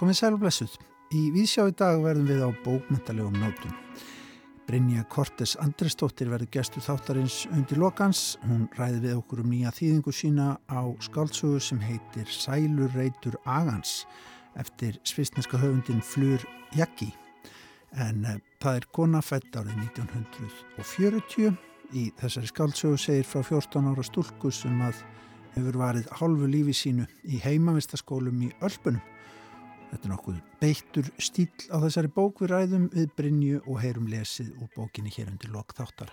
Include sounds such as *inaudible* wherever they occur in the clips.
Komið sælblessuð. Í Vísjá í dag verðum við á bókmyndalegum nótum. Brynja Kortes Andrestóttir verður gestur þáttarins undir lokans. Hún ræði við okkur um nýja þýðingu sína á skáltsögu sem heitir Sælur reytur Agans eftir svisneska höfundin Flur Jaggi. En uh, það er kona fætt árið 1940. Í þessari skáltsögu segir frá 14 ára stúlku sem að hefur varið hálfu lífi sínu í heimavistaskólum í Ölpunum Þetta er nokkuð beittur stíl á þessari bók við ræðum við Brynju og heyrum lesið úr bókinni hér undir lokþáttar.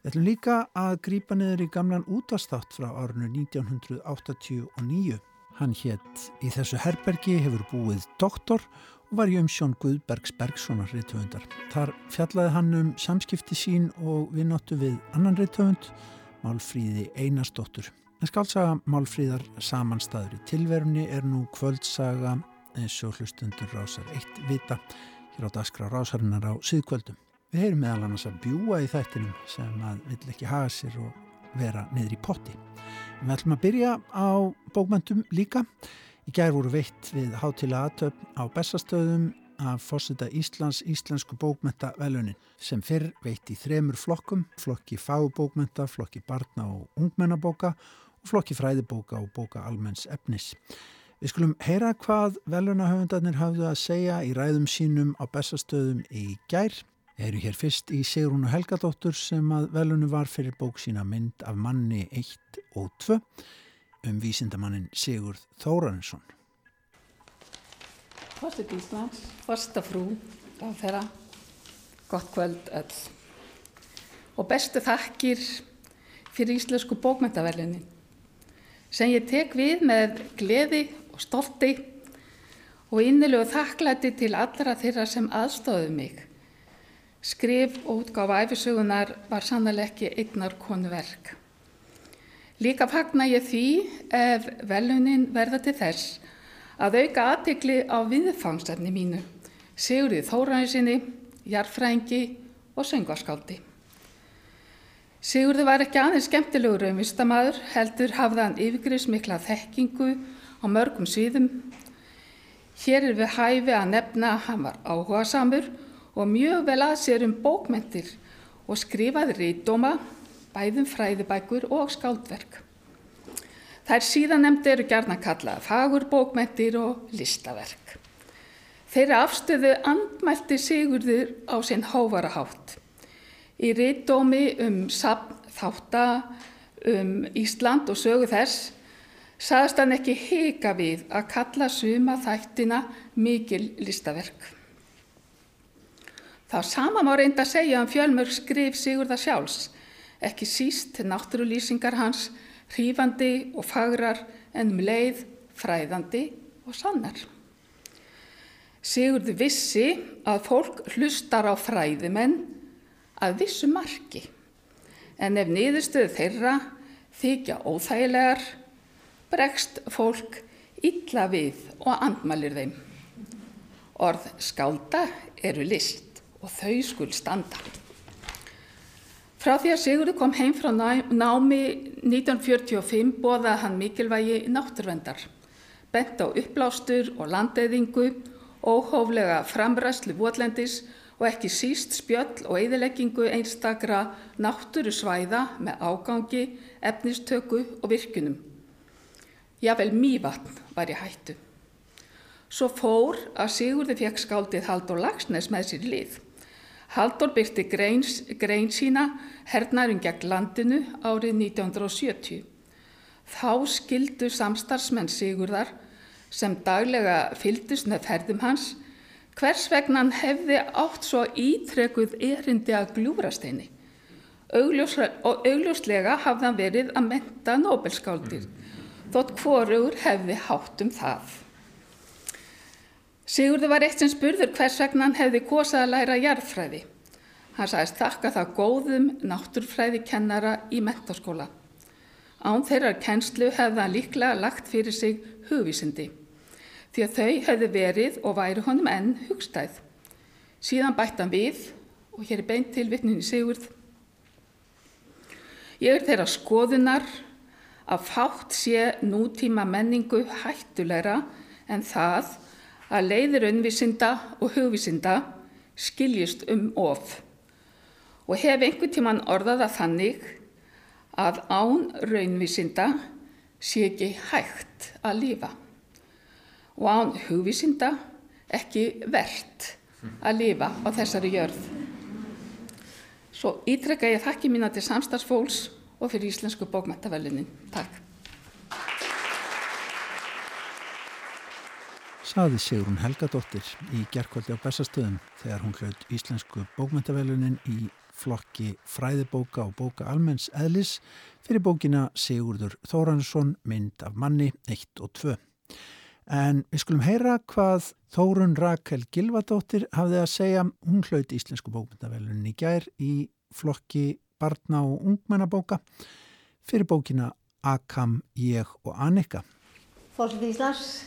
Við ætlum líka að grýpa niður í gamlan útastátt frá árinu 1989. Hann hétt í þessu herbergi hefur búið doktor og var í umsjón Guðbergs Bergssonar reytöfundar. Þar fjallaði hann um samskipti sín og við nottu við annan reytöfund, Málfríði Einarsdóttur. Skálsaga Málfríðar samanstæður í tilverunni er nú kvöldsaga eins og hlustundur rásar eitt vita hér á daskra rásarinnar á síðkvöldum. Við heyrum meðal annars að bjúa í þættinum sem að vill ekki haga sér og vera niður í potti. Við ætlum að byrja á bókmöntum líka. Í gær voru veitt við hátila aðtöfn á bestastöðum af fósita Íslands íslensku bókmönta velunin sem fyrr veitt í þremur flokkum, flokki fábókmönta, flokki barna og ungmennabóka flokki fræðibóka og bóka almenns efnis. Við skulum heyra hvað velunahöfundarnir hafðu að segja í ræðum sínum á bestastöðum í gær. Við heyru hér fyrst í Sigrúnu Helgadóttur sem að velunu var fyrir bók sína mynd af manni 1 og 2 um vísindamannin Sigurd Þórarinsson. Fórstið Íslands, fórsta frú, ráðherra, gott kvöld öll. Og bestu þakkir fyrir íslensku bókmyndavelunin sem ég tek við með gleði og stolti og innilegu þakklæti til allra þeirra sem aðstóðu mig. Skrif og útgáfa æfisögunar var sannlega ekki einnar konu verk. Líka fagna ég því ef velunin verða til þess að auka aðtikli á viðfangsefni mínu, Sigurði Þóraðinsinni, jarfrængi og söngvarskáldi. Sigurði var ekki aðeins skemmtilegur um vistamæður, heldur hafði hann yfirgriðsmikla þekkingu á mörgum sviðum. Hér er við hæfi að nefna að hann var áhuga samur og mjög vel að sér um bókmentir og skrifaði rítdóma, bæðum fræðibækur og skáldverk. Þær síðan nefndi eru gerna kallað fagur bókmentir og listaverk. Þeirra afstöðu andmælti Sigurður á sinn hóvarahátt. Í rítdómi um þátta um Ísland og sögu þess saðast hann ekki hika við að kalla suma þættina mikil listaverk. Það sama má reynda að segja um fjölmörg skrif Sigurða sjálfs, ekki síst náttúrulýsingar hans, hrífandi og fagrar en um leið, fræðandi og sannar. Sigurði vissi að fólk hlustar á fræðimenn að vissu marki, en ef niðurstöðu þeirra þykja óþægilegar bregst fólk illa við og andmælir þeim. Orð skálda eru list og þau skul standa. Frá því að Sigurður kom heim frá námi 1945 bóðað hann mikilvægi náttúrvendar, bent á upplástur og landeyðingu, óhóflega framræslu votlendis og ekki síst spjöll og eðileggingu einstakra náttúru svæða með ágangi, efnistöku og virkunum. Jável mývatn var í hættu. Svo fór að Sigurði fekk skáldið Haldur Lagsnes með sér lið. Haldur byrti grein, grein sína hernarum gegn landinu árið 1970. Þá skildu samstarfsmenn Sigurðar sem daglega fyldust með ferðum hans hvers vegna hann hefði átt svo ítrekuð erindi að gljúrasteini. Augljóslega hafði hann verið að menta Nobelskáldir þótt hvorugur hefði hátt um það. Sigurði var eitt sem spurður hvers vegna hann hefði kosað að læra jarðfræði. Hann sagðist þakka það góðum náttúrfræði kennara í mentaskóla. Án þeirrar kennslu hefði hann líklega lagt fyrir sig hugvísindi því að þau hefði verið og væri honum enn hugstæð. Síðan bætt hann við og hér er beint til vittninni Sigurð. Ég er þeirra skoðunar að fátt sé nútíma menningu hættulegra en það að leiðir unnvísinda og hugvísinda skiljist um of og hef einhver tíman orðaða þannig að án raunvísinda sé ekki hægt að lífa og án hugvísinda ekki verðt að lifa á þessari jörð. Svo ítrekka ég þakki mína til samstagsfólks og fyrir Íslensku bókmættavelunin. Takk. Saði Sigrun Helgadóttir í gerðkvöldi á Bessastöðum þegar hún hlaut Íslensku bókmættavelunin í flokki fræðibóka og bóka almenns eðlis fyrir bókina Sigurður Þóransson mynd af manni 1 og 2. En við skulum heyra hvað Þórun Rakel Gilvadóttir hafði að segja. Hún hlaut Íslensku bókmyndavelun í gær í flokki barna og ungmennabóka fyrir bókina Akam, ég og Annika. Fórsett Íslands,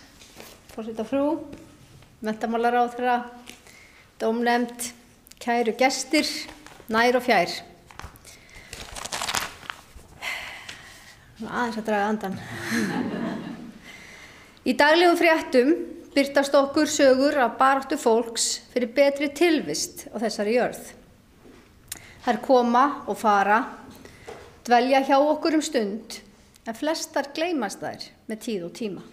fórsett á frú, mentamálar á þeirra, domnemnd, kæru gestir, nær og fjær. Aðeins að draga andan. Í daglegum fréttum byrtast okkur sögur af baráttu fólks fyrir betri tilvist á þessari jörð. Þær koma og fara, dvelja hjá okkur um stund, en flestar gleymast þær með tíð og tíma.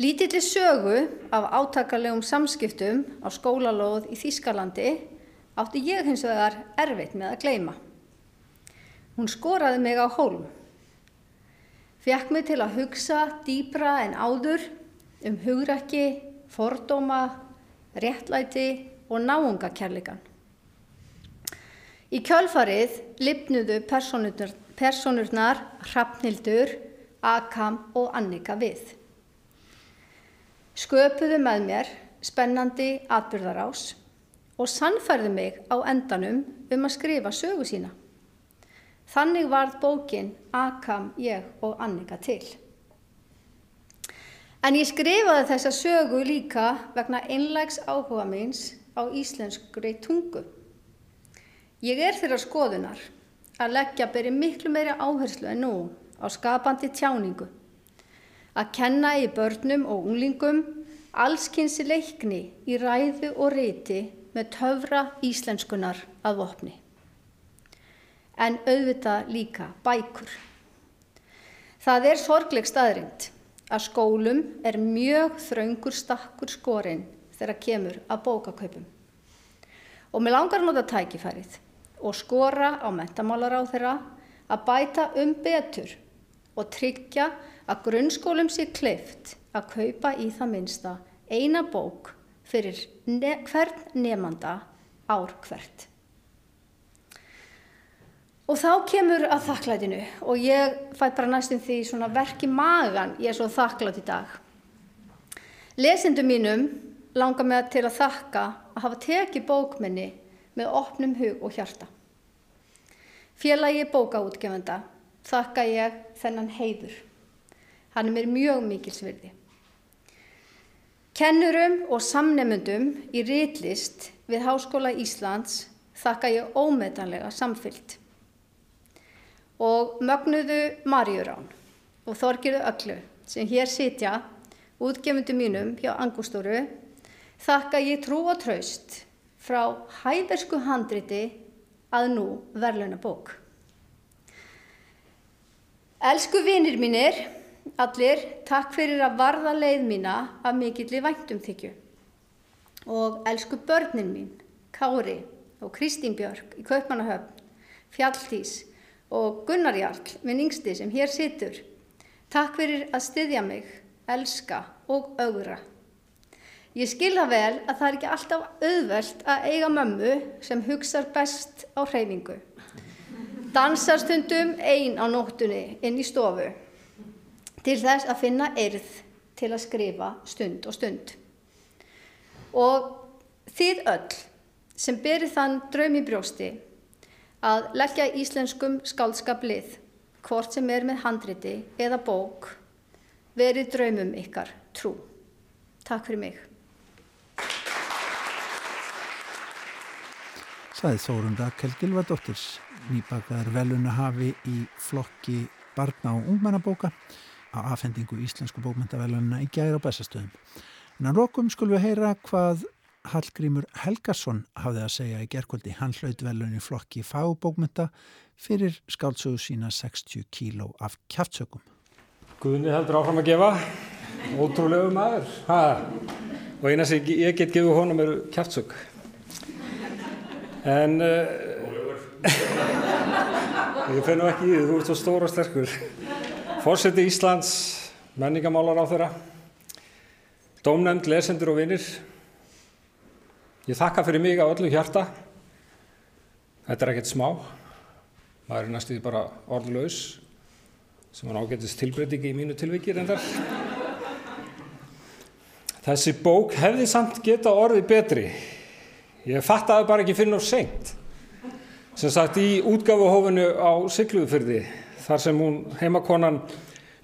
Lítilli sögu af átakalegum samskiptum á skólalóð í Þýskalandi átti ég hins vegar erfitt með að gleyma. Hún skoraði mig á hólm fekk mig til að hugsa dýbra en áður um hugrakki, fordóma, réttlæti og náungakærleikan. Í kjölfarið personurnar, personurnar Hrafnildur, Akam og Annika við. Sköpuðu með mér spennandi atbyrðarás og sannfærðu mig á endanum um að skrifa sögu sína. Þannig varð bókin Akam, ég og Annika til. En ég skrifaði þessa sögu líka vegna einlegs áhuga meins á íslenskri tungu. Ég er þeirra skoðunar að leggja beri miklu meiri áherslu en nú á skapandi tjáningu. Að kenna í börnum og unglingum allskynsi leikni í ræðu og reyti með töfra íslenskunar að vopni en auðvitað líka bækur. Það er sorgleg staðrind að skólum er mjög þraungur stakkur skorinn þegar kemur að bókakaupum. Og mér langar nota tækifærið og skora á mentamálar á þeirra að bæta um betur og tryggja að grunnskólum sé kleift að kaupa í það minsta eina bók fyrir ne hvern nefnanda ár hvert. Og þá kemur að þakklætinu og ég fæ bara næstum því svona verki magan, ég er svo þakklátt í dag. Lesendu mínum langar mig til að þakka að hafa tekið bókminni með opnum hug og hjarta. Félagi bókaútgefenda þakka ég þennan heiður. Hann er mér mjög mikilsvirði. Kennurum og samnemundum í Rítlist við Háskóla Íslands þakka ég ómetanlega samfyllt og mögnuðu Marjurán og Þorgiru Öllu sem hér sitja útgefundu mínum hjá Angústóru þakka ég trú og traust frá hæversku handriti að nú verðluna bók. Elsku vinir mínir, allir, takk fyrir að varða leið mína af mikilli væntum þykju. Og elsku börnin mín, Kári og Kristín Björk í Kaupmannahöfn, Fjalltís, og Gunnar Jarl, minn yngsti sem hér situr. Takk fyrir að styðja mig, elska og augra. Ég skilða vel að það er ekki alltaf auðvelt að eiga mömmu sem hugsa best á hreyfingu. Dansar stundum ein á nóttunni inn í stofu til þess að finna eirð til að skrifa stund og stund. Og þið öll sem byrði þann draum í brjósti að leggja íslenskum skálskaplið, hvort sem er með handriti eða bók, verið draumum ykkar trú. Takk fyrir mig. Sæði Þórun Rakel Gilvardóttirs, nýbakaðar veluna hafi í flokki barna og ungmennabóka á afhendingu íslensku bókmyndavelunina í gæri á bestastöðum. En að lokum skulum við heyra hvað Hallgrímur Helgarsson hafði að segja í gerkvöldi. Hann hlaut velunni flokki fagbókmynda fyrir skáltsögu sína 60 kíló af kjaftsökum. Guðni heldur áfram að gefa, ótrúlegu maður. Ha. Og eina sem ég get gefið honum eru kjaftsök. En uh, *laughs* ég fennu ekki í því, þú ert svo stór og sterkur. Fórseti Íslands, menningamálar á þeirra, dómnefnd, lesendur og vinnir. Ég þakka fyrir mig á öllu hjarta. Þetta er ekkert smá. Maður er næstuði bara orðlaus sem hann ágætist tilbreytingi í mínu tilvikið reyndar. Þessi bók hefði samt geta orðið betri. Ég fattaði bara ekki fyrir náttúrulega seint. Sem sagt í útgafuhófinu á Sigluðfyrði þar sem hún heimakonan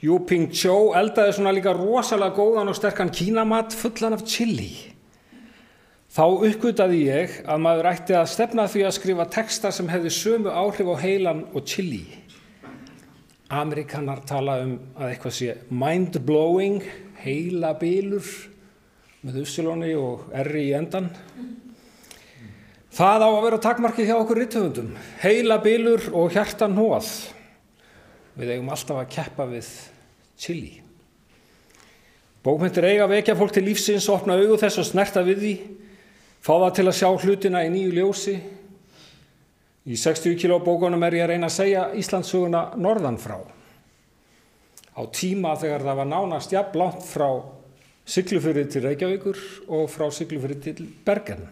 Yu Ping Cho eldaði svona líka rosalega góðan og sterkan kínamat fullan af chili. Þá uppgötaði ég að maður ætti að stefna því að skrifa texta sem hefði sömu áhrif á heilan og chili. Amerikanar tala um að eitthvað sé mind-blowing, heila bílur með Ussilóni og erri í endan. Það á að vera takmarkið hjá okkur rittöfundum. Heila bílur og hjartan hóað. Við eigum alltaf að keppa við chili. Bókmyndir eiga vekja fólk til lífsins, opna auðu þess og snerta við því, fá það til að sjá hlutina í nýju ljósi. Í 60 kíló bókunum er ég að reyna að segja Íslandsuguna norðan frá. Á tíma þegar það var nánast jafn langt frá Siglufyrði til Reykjavíkur og frá Siglufyrði til Bergen.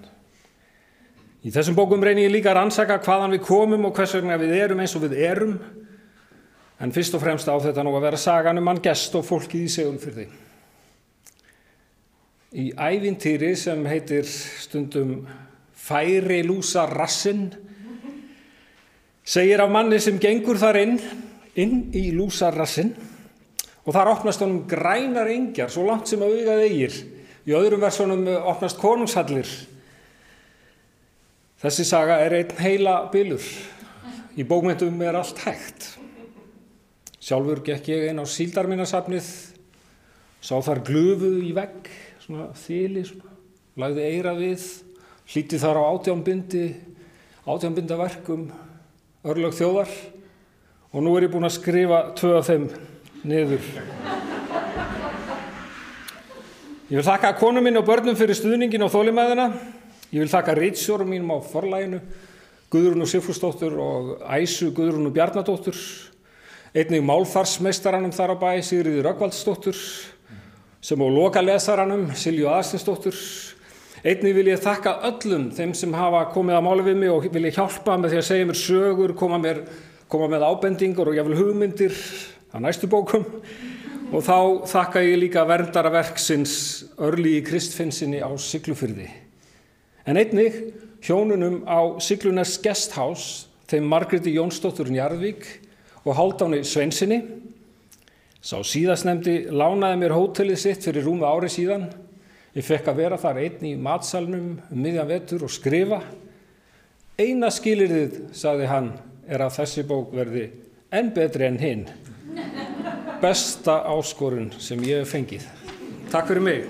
Í þessum bókum reynir ég líka að rannsaka hvaðan við komum og hvers vegna við erum eins og við erum, en fyrst og fremst á þetta nú að vera sagan um mann gest og fólkið í Sigurfyrði. Í ævintýri sem heitir stundum Færi lúsa rassinn segir af manni sem gengur þar inn, inn í lúsa rassinn og þar opnast honum grænar engjar svo langt sem að augað eigir. Í öðrum versonum opnast konungshallir. Þessi saga er einn heila bylur. Í bókmyndum er allt hægt. Sjálfur gekk ég einn á síldarminnarsafnið, sá þar glufuð í vegg, svona þýli, lagði eira við, hlíti þar á átjánbindi, átjánbindaverkum, örlög þjóðar og nú er ég búin að skrifa tvö af þeim niður. Ég vil þakka konu minn og börnum fyrir stuðningin og þólimæðina. Ég vil þakka reytsjórum mínum á forlæginu, Guðrún og Sifustóttur og Æsu Guðrún og Bjarnadóttur, einnig málfarsmeistaranum þar á bæ, Sigriði Rökkvaldsdóttur, sem á lokalesaranum, Silju Aðstinsdóttur. Einnig vil ég þakka öllum þeim sem hafa komið að máli við mig og vil ég hjálpa með því að segja mér sögur, koma, mér, koma með ábendingur og vil hugmyndir á næstu bókum. Og þá þakka ég líka verndaraverksins örli í Kristfinnsinni á Siglufyrði. En einnig hjónunum á Siglunars Guesthouse, þeim Margreti Jónsdóttur Njarðvík og Haldáni Sveinsinni. Sá síðastnemdi lánaði mér hótelið sitt fyrir rúmu ári síðan. Ég fekk að vera þar einn í matsalnum um miðjan vetur og skrifa. Eina skilirðið, sagði hann, er að þessi bók verði enn betri enn hinn. Besta áskorun sem ég hef fengið. Takk fyrir mig.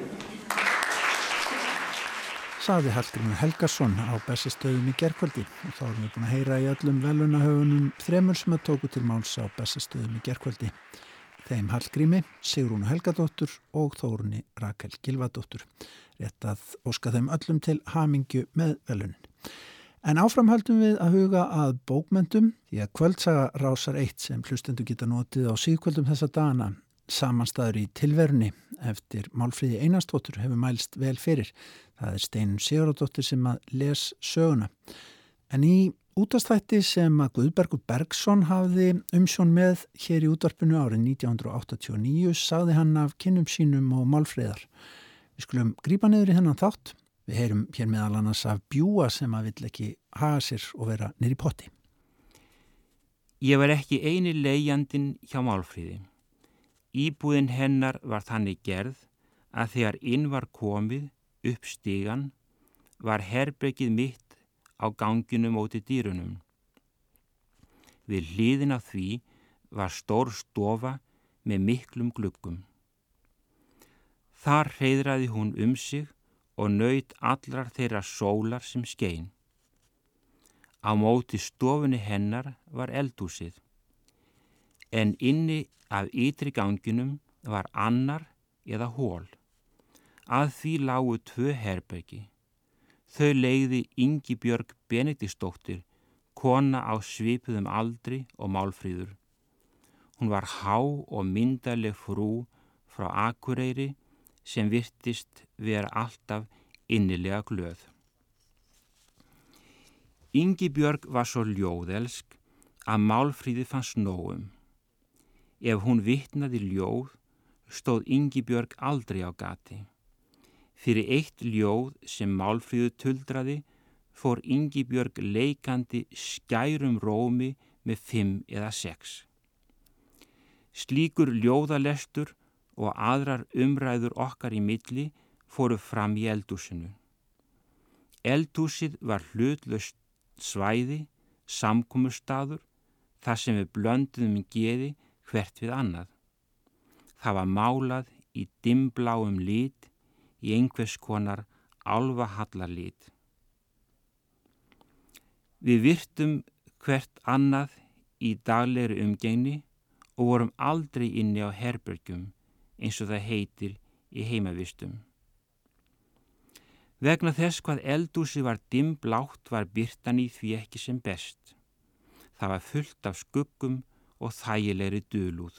Saði Hallgrimur Helgarsson á bestastöðum í gerkvöldi og þá erum við búin að heyra í öllum velunahöfunum þremur sem að tóku til máls á bestastöðum í gerkvöldi. Þeim Hallgrími, Sigrúnu Helgadóttur og Þórunni Rakel Gilvadóttur. Rétt að óska þeim öllum til hamingju með velunin. En áframhaldum við að huga að bókmyndum því að kvöldsaga rásar eitt sem hlustendu geta notið á síðkvöldum þessa dana samanstæður í tilverunni eftir Málfríði Einarstóttur hefur mælst vel fyrir. Það er Steinun Sigurðardóttir sem að les söguna. En í útastætti sem að Guðbergur Bergson hafði umsjón með hér í útvarpinu árið 1989 sagði hann af kynnum sínum og málfríðar. Við skulum grípa niður í hennan þátt. Við heyrum hér meðal annars af bjúa sem að vill ekki haga sér og vera nýri potti. Ég var ekki eini leiðjandin hjá málfríði. Íbúðin hennar var þannig gerð að þegar inn var komið upp stígan var herbergið mitt á ganginu móti dýrunum. Við hlýðin af því var stór stofa með miklum gluggum. Þar reyðraði hún um sig og nöyt allar þeirra sólar sem skein. Á móti stofunni hennar var eldúsið, en inni af ytri ganginum var annar eða hól. Að því lágu tvö herbeggi. Þau leiði Ingi Björg Benedistóttir, kona á svipuðum aldri og málfríður. Hún var há og myndarleg frú frá Akureyri sem virtist vera alltaf innilega glöð. Ingi Björg var svo ljóðelsk að málfríði fannst nógum. Ef hún vittnaði ljóð stóð Ingi Björg aldrei á gati. Fyrir eitt ljóð sem málfríðu tuldraði fór Ingi Björg leikandi skærum rómi með fimm eða sex. Slíkur ljóðalestur og aðrar umræður okkar í milli fóru fram í eldúsinu. Eldúsið var hlutlaust svæði, samkómustadur, þar sem við blönduðum geði hvert við annað. Það var málað í dimbláum lít í einhvers konar alvahallarlít. Við virtum hvert annað í daglegri umgengni og vorum aldrei inni á herbergjum eins og það heitir í heimavistum. Vegna þess hvað eldúsi var dimmblátt var byrtan í því ekki sem best. Það var fullt af skuggum og þægilegri dölúð.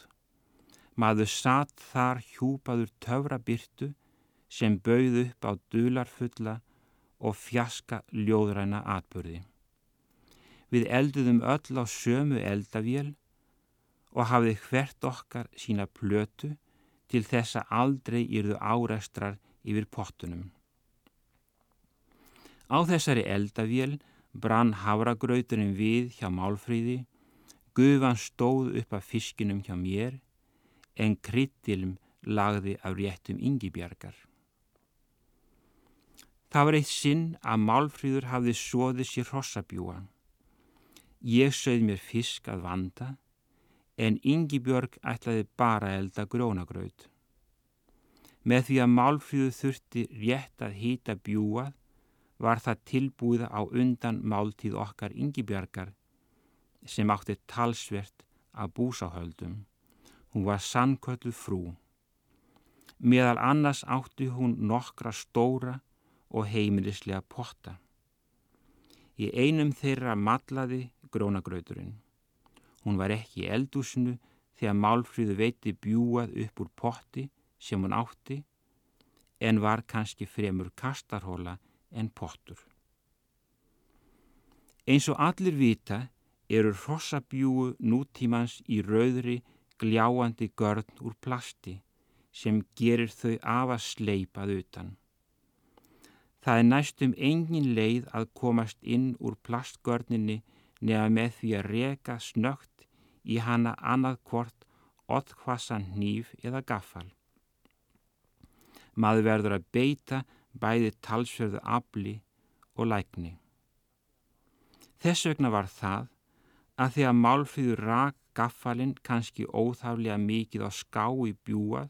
Maður satt þar hjúpaður töfra byrtu sem bauð upp á dularfulla og fjaska ljóðræna atbyrði. Við elduðum öll á sömu eldavél og hafið hvert okkar sína plötu til þess að aldrei yrðu áreistrar yfir pottunum. Á þessari eldavél brann havragrauturinn við hjá málfríði, gufan stóð upp af fiskinum hjá mér, en kryttilm lagði af réttum yngibjargar. Það var eitt sinn að málfríður hafði sóðið sér hossabjúa. Ég sögð mér fisk að vanda, en Yngibjörg ætlaði bara elda grónagraut. Með því að málfríðu þurfti rétt að hýta bjúað var það tilbúið á undan máltíð okkar Yngibjörgar sem átti talsvert að búsáhöldum. Hún var sannköllu frú. Meðal annars átti hún nokkra stóra og heimilislega potta. Í einum þeirra matlaði grónagrauturinn. Hún var ekki í eldúsinu þegar Málfríðu veiti bjúað upp úr potti sem hún átti en var kannski fremur kastarhóla en pottur. Eins og allir vita eru hrossabjúu nútímans í rauðri gljáandi görn úr plasti sem gerir þau af að sleipað utan. Það er næstum engin leið að komast inn úr plastgörninni nefa með því að reka snögt í hana annað hvort oddkvassan hníf eða gaffal. Maður verður að beita bæði talsverðu afli og lækni. Þess vegna var það að því að málfríður rak gaffalinn kannski óþáflega mikið á ská í bjúað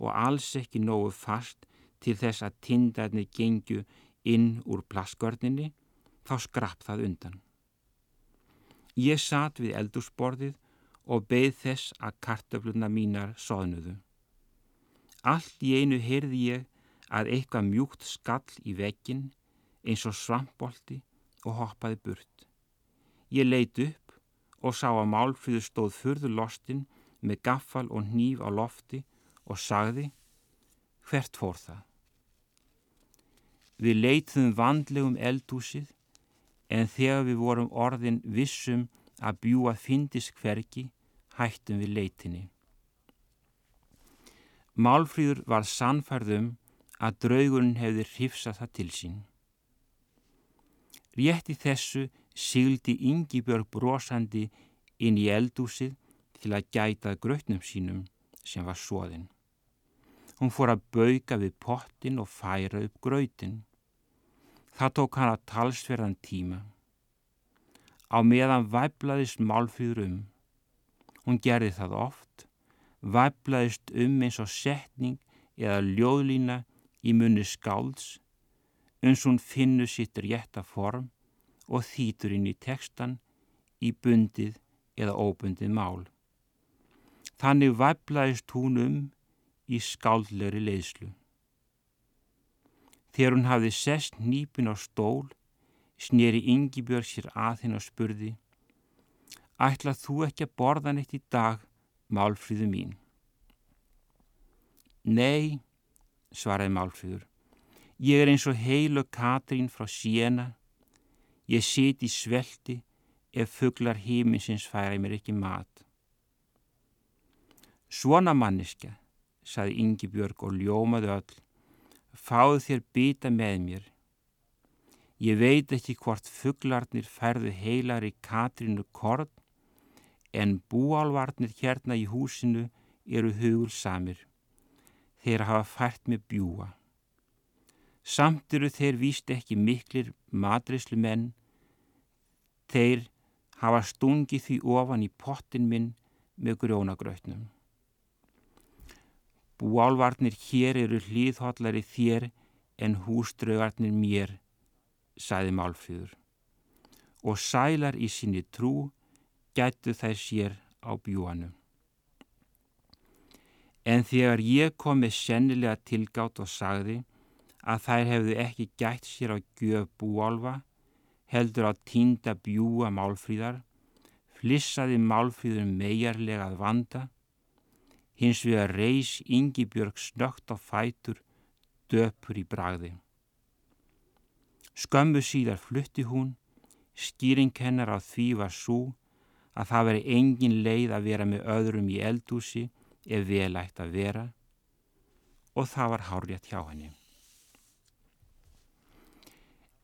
og alls ekki nógu fast til þess að tindarnir gengju inn úr plaskörninni, þá skrapp það undan. Ég satt við eldursporðið og beð þess að kartöfluna mínar soðnuðu. Allt í einu heyrði ég að eitthvað mjúkt skall í vekkin eins og svampbolti og hoppaði burt. Ég leit upp og sá að málfríðu stóð fyrður lostin með gaffal og hníf á lofti og sagði hvert fór það. Við leitðum vandlegum eldúsið en þegar við vorum orðin vissum að bjúa fyndis hverki, hættum við leitinni. Málfríður var sannfærðum að draugurinn hefði hrifsað það til sín. Rétti þessu sigildi Yngibjörg brosandi inn í eldúsið til að gæta grötnum sínum sem var svoðinn. Hún fór að bauka við pottin og færa upp grötin. Það tók hann að talsverðan tíma. Á meðan væblaðist málfýður um. Hún gerði það oft, væblaðist um eins og setning eða ljóðlína í munni skálds, uns hún finnur sitt rétta form og þýtur inn í tekstan í bundið eða óbundið mál. Þannig væblaðist hún um í skáldlegri leiðslu. Þegar hún hafði sest nýpin á stól, sneri Yngibjörg sér að hinn og spurði Ætlað þú ekki að borða neitt í dag, málfríðu mín? Nei, svaraði málfríður. Ég er eins og heilu Katrín frá Siena. Ég siti í svelti ef fugglar híminsins færi mér ekki mat. Svona manniska, saði Yngibjörg og ljómaði öll, fáðu þér byta með mér. Ég veit ekki hvort fugglarnir færðu heilar í Katrínu Korn en búálvarnir hérna í húsinu eru hugulsamir. Þeir hafa fært með bjúa. Samt eru þeir víst ekki miklir madrislu menn. Þeir hafa stungið því ofan í pottin minn með grjónagrautnum. Búálvarnir hér eru hlýðhollari þér en húströgarnir mér, saði Málfríður. Og sælar í sinni trú gætu þær sér á bjúanu. En þegar ég kom með sennilega tilgátt og sagði að þær hefðu ekki gætt sér á gjöf búálfa, heldur á tínda bjúa málfríðar, flissaði málfríður megarlega að vanda, hins við að reys Yngibjörg snögt á fætur, döpur í bragði. Skömmu síðar flutti hún, skýring hennar á því var svo að það veri engin leið að vera með öðrum í eldúsi ef vel ætti að vera og það var hárjætt hjá henni.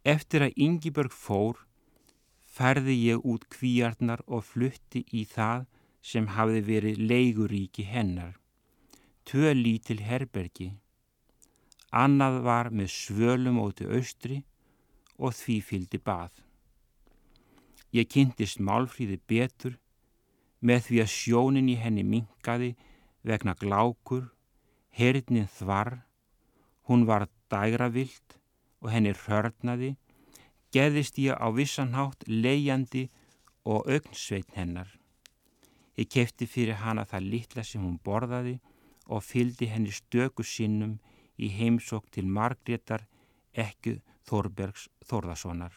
Eftir að Yngibörg fór ferði ég út kvíarnar og flutti í það sem hafði verið leiguríki hennar. Tvö lítil herbergi. Annað var með svölum óti austri og því fyldi bað. Ég kynntist málfríði betur með því að sjónin í henni minkaði vegna glákur, hernin þvar, hún var dægravilt og henni hörnaði, geðist ég á vissanhátt leiðjandi og augnsveitn hennar. Ég kefti fyrir hana það litla sem hún borðaði og fyldi henni stöku sinnum í heimsók til Margreðar ekku Þorbergs Þorðasonar.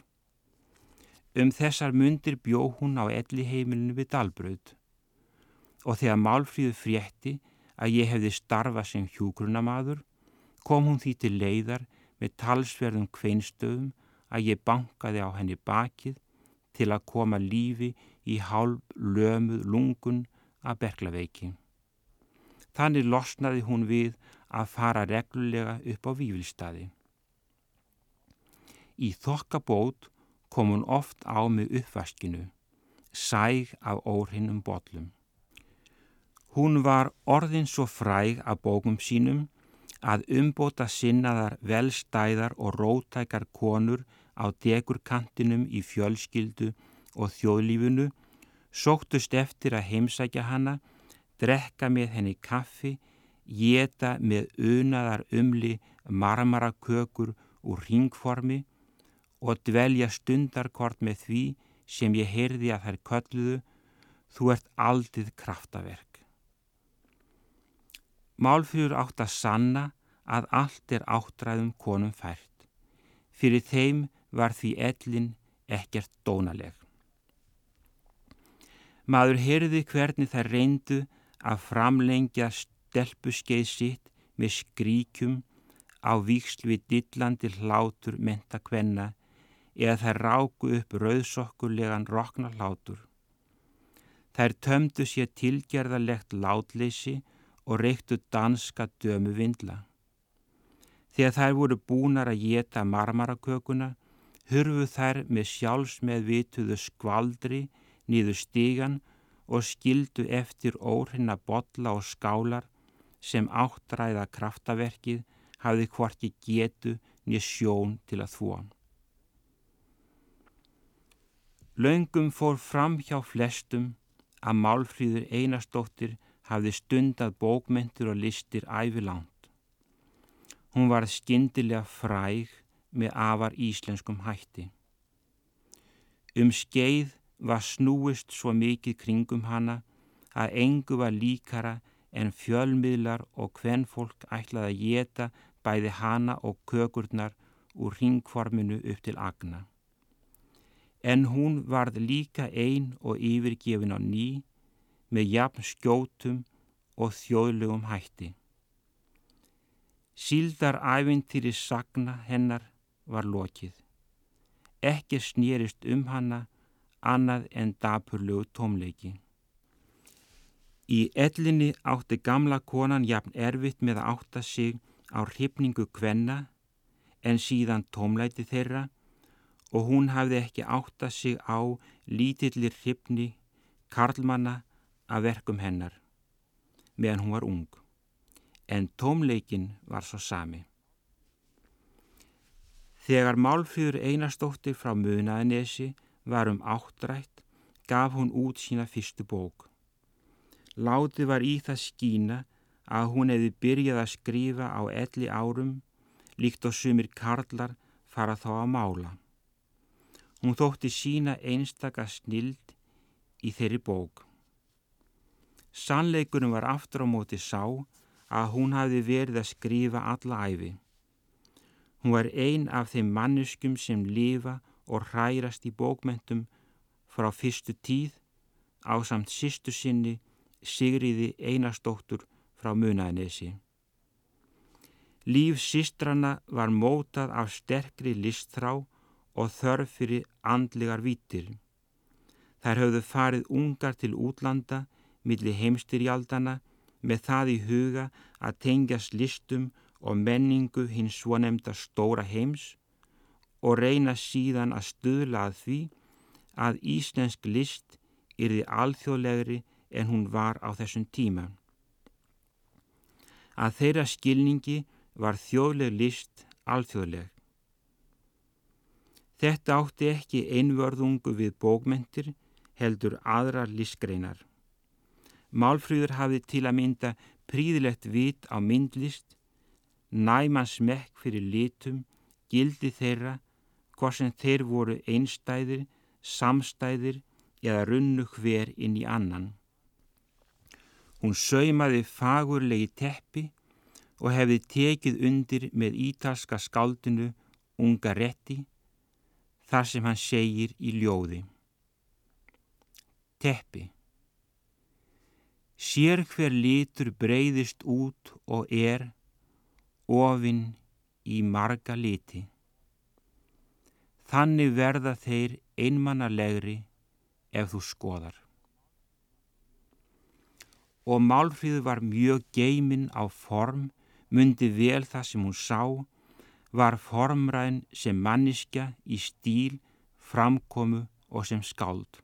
Um þessar mundir bjó hún á elli heimilinu við Dalbröð og þegar Málfríðu frétti að ég hefði starfa sem hjúgrunamadur kom hún því til leiðar með talsverðum kveinstöðum að ég bankaði á henni bakið til að koma lífi í hálf lömuð lungun að berglaveiki. Þannig losnaði hún við að fara reglulega upp á vývilstaði. Í þokkabót kom hún oft á með uppvaskinu, sæg af óhrinnum botlum. Hún var orðin svo fræg af bókum sínum að umbóta sinnaðar velstæðar og rótækar konur á degurkantinum í fjölskyldu og þjóðlífunu sóktust eftir að heimsækja hana, drekka með henni kaffi, geta með unaðar umli marmarakökur úr ringformi og dvelja stundarkort með því sem ég heyrði að þær kölluðu, þú ert aldið kraftaverk. Málfjör átt að sanna að allt er áttræðum konum fært. Fyrir þeim var því ellin ekkert dónaleg. Maður heyrði hvernig þær reyndu að framlengja stelpuskeið sitt með skríkjum á víksl við dillandi hlátur menta kvenna eða þær ráku upp rauðsokkulegan roknarlátur. Þær tömdu sér tilgerðalegt látleysi og reyktu danska dömu vindla. Þegar þær voru búnar að geta marmarakökuna, hurfu þær með sjálfs með vituðu skvaldri nýðu stígan og skildu eftir óhrina botla og skálar sem áttræða kraftaverkið hafði hvorki getu nýja sjón til að þvóan. Laungum fór fram hjá flestum að Málfríður Einarsdóttir hafði stundað bókmentur og listir ævilangt. Hún var skindilega fræg með afar íslenskum hætti. Um skeið var snúist svo mikið kringum hana að engu var líkara en fjölmiðlar og hvennfólk ætlaði að geta bæði hana og kökurnar úr ringforminu upp til agna. En hún varð líka ein og yfirgefin á ný með jafn skjótum og þjóðlegum hætti. Síldar æfintýri sagna hennar var lokið. Ekki snýrist um hana annað en dapurlegu tómleiki. Í ellinni átti gamla konan jafn erfitt með að átta sig á hrifningu kvenna en síðan tómleiti þeirra og hún hafði ekki átta sig á lítillir hrifni karlmanna að verkum hennar meðan hún var ung en tómleikin var svo sami. Þegar Málfríður Einarstóttir frá Munaðanesi var um áttrætt, gaf hún út sína fyrstu bók. Láti var í það skína að hún hefði byrjað að skrifa á elli árum, líkt og sumir karlar fara þá að mála. Hún þótti sína einstaka snild í þeirri bók. Sannleikunum var aftur á móti sá að hún hafi verið að skrifa alla æfi. Hún var ein af þeim manneskum sem lifa og hrærast í bókmentum frá fyrstu tíð á samt sýstu sinni Sigriði Einarstóttur frá Munaðnesi. Líf sístrana var mótað af sterkri listþrá og þörf fyrir andlegar vítir. Þær höfðu farið ungar til útlanda millir heimstyrjaldana með það í huga að tengjast listum og menningu hins svonemda stóra heims og reyna síðan að stuðla að því að íslensk list yrði alþjóðlegri en hún var á þessum tíma. Að þeirra skilningi var þjóðleg list alþjóðleg. Þetta átti ekki einvörðungu við bókmentir heldur aðra listgreinar. Málfríður hafði til að mynda príðilegt vit á myndlist, næman smekk fyrir litum, gildi þeirra, hvort sem þeir voru einstæðir, samstæðir eða runnu hver inn í annan. Hún saumaði fagurlegi teppi og hefði tekið undir með ítalska skáldinu Unga Retti þar sem hann segir í ljóði. Teppi Sér hver litur breyðist út og er ofinn í marga liti. Þannig verða þeir einmannalegri ef þú skoðar. Og Málfríður var mjög geiminn á form, myndi vel það sem hún sá, var formræðin sem manniska í stíl, framkomu og sem skáld.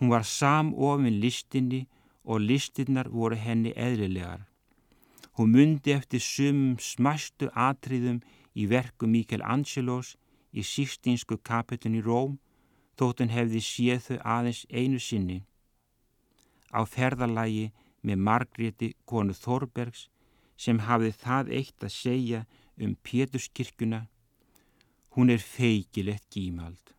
Hún var samofinn listinni og listinnar voru henni eðlilegar. Hún myndi eftir sumum smastu atriðum í verku Mikael Angelos í sístinsku kapitun í Róm þótt hann hefði séð þau aðeins einu sinni. Á ferðalagi með Margréti konu Þorbergs sem hafði það eitt að segja um Péturskirkuna, hún er feikilegt gímald.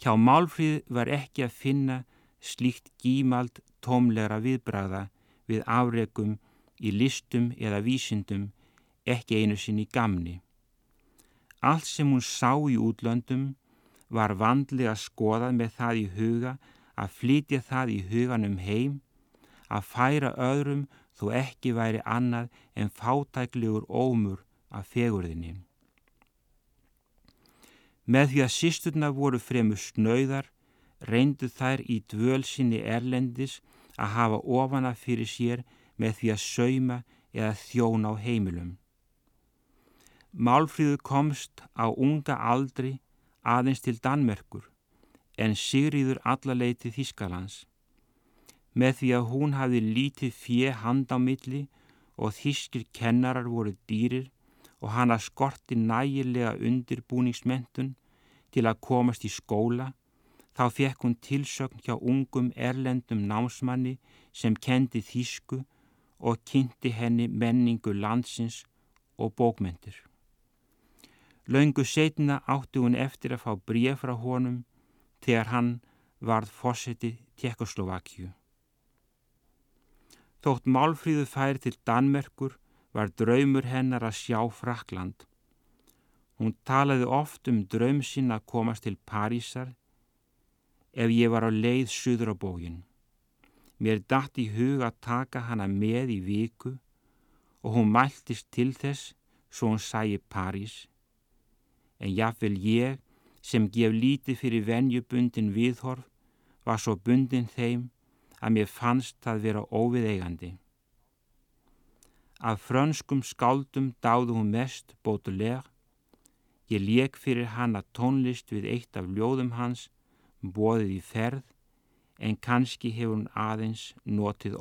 Hjá Málfríð var ekki að finna slíkt gímald tómlegra viðbræða við afregum í listum eða vísindum ekki einu sinni gamni. Allt sem hún sá í útlöndum var vandlega skoðað með það í huga að flytja það í huganum heim, að færa öðrum þó ekki væri annað en fátæklegur ómur af fegurðinni. Með því að sísturna voru fremur snöyðar reyndu þær í dvölsinni erlendis að hafa ofana fyrir sér með því að sauma eða þjóna á heimilum. Málfríður komst á unga aldri aðeins til Danmerkur en Sigriður allarleiti Þískalands. Með því að hún hafi lítið fjö hand á milli og þískir kennarar voru dýrir og hana skorti nægilega undirbúningsmentun til að komast í skóla þá fekk hún tilsögn hjá ungum erlendum námsmanni sem kendi þýsku og kynnti henni menningu landsins og bókmyndir. Laungu setna átti hún eftir að fá bríð frá honum þegar hann varð fósetti Tjekkoslovakju. Þótt Málfríðu fær til Danmerkur var draumur hennar að sjá Frakland. Hún talaði oft um draum sín að komast til Parísar ef ég var á leið suður á bógin. Mér dætt í hug að taka hana með í viku og hún mæltist til þess svo hún sæi París. En jáfnvel ég sem gef lítið fyrir venjubundin viðhorf var svo bundin þeim að mér fannst það vera óviðeigandi. Af frönskum skáldum dáðu hún mest Baudelaire. Ég leik fyrir hana tónlist við eitt af ljóðum hans, bóðið í ferð, en kannski hefur hún aðeins notið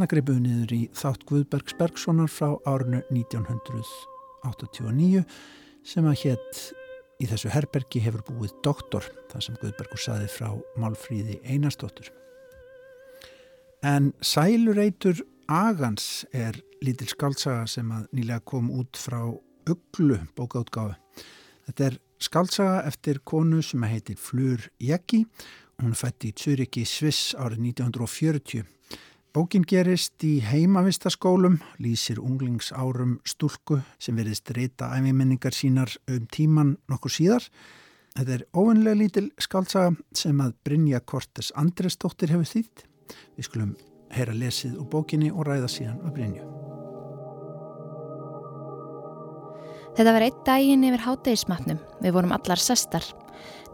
orðana. Hanna greipuðu niður í þátt Guðbergs Bergsonar frá árinu 1989 sem að hétt í þessu herbergi hefur búið doktor, það sem Guðbergur saði frá Málfríði Einarstóttur. En Sælureitur Agans er lítil skaldsaga sem að nýlega kom út frá Uglu bókautgáðu. Þetta er skaldsaga eftir konu sem heitir Flur Jekki. Hún fætti í Tsuriki Sviss árið 1940. Bókin gerist í heimavistaskólum, lýsir unglingsárum stúlku sem verðist reyta æfimenningar sínar um tíman nokkur síðar. Þetta er óvenlega lítil skáltsaga sem að Brynja Kortes Andresdóttir hefur þýtt. Við skulum heyra lesið úr bókinni og ræða síðan um Brynju. Þetta var eitt daginn yfir hátegismatnum. Við vorum allar sestar.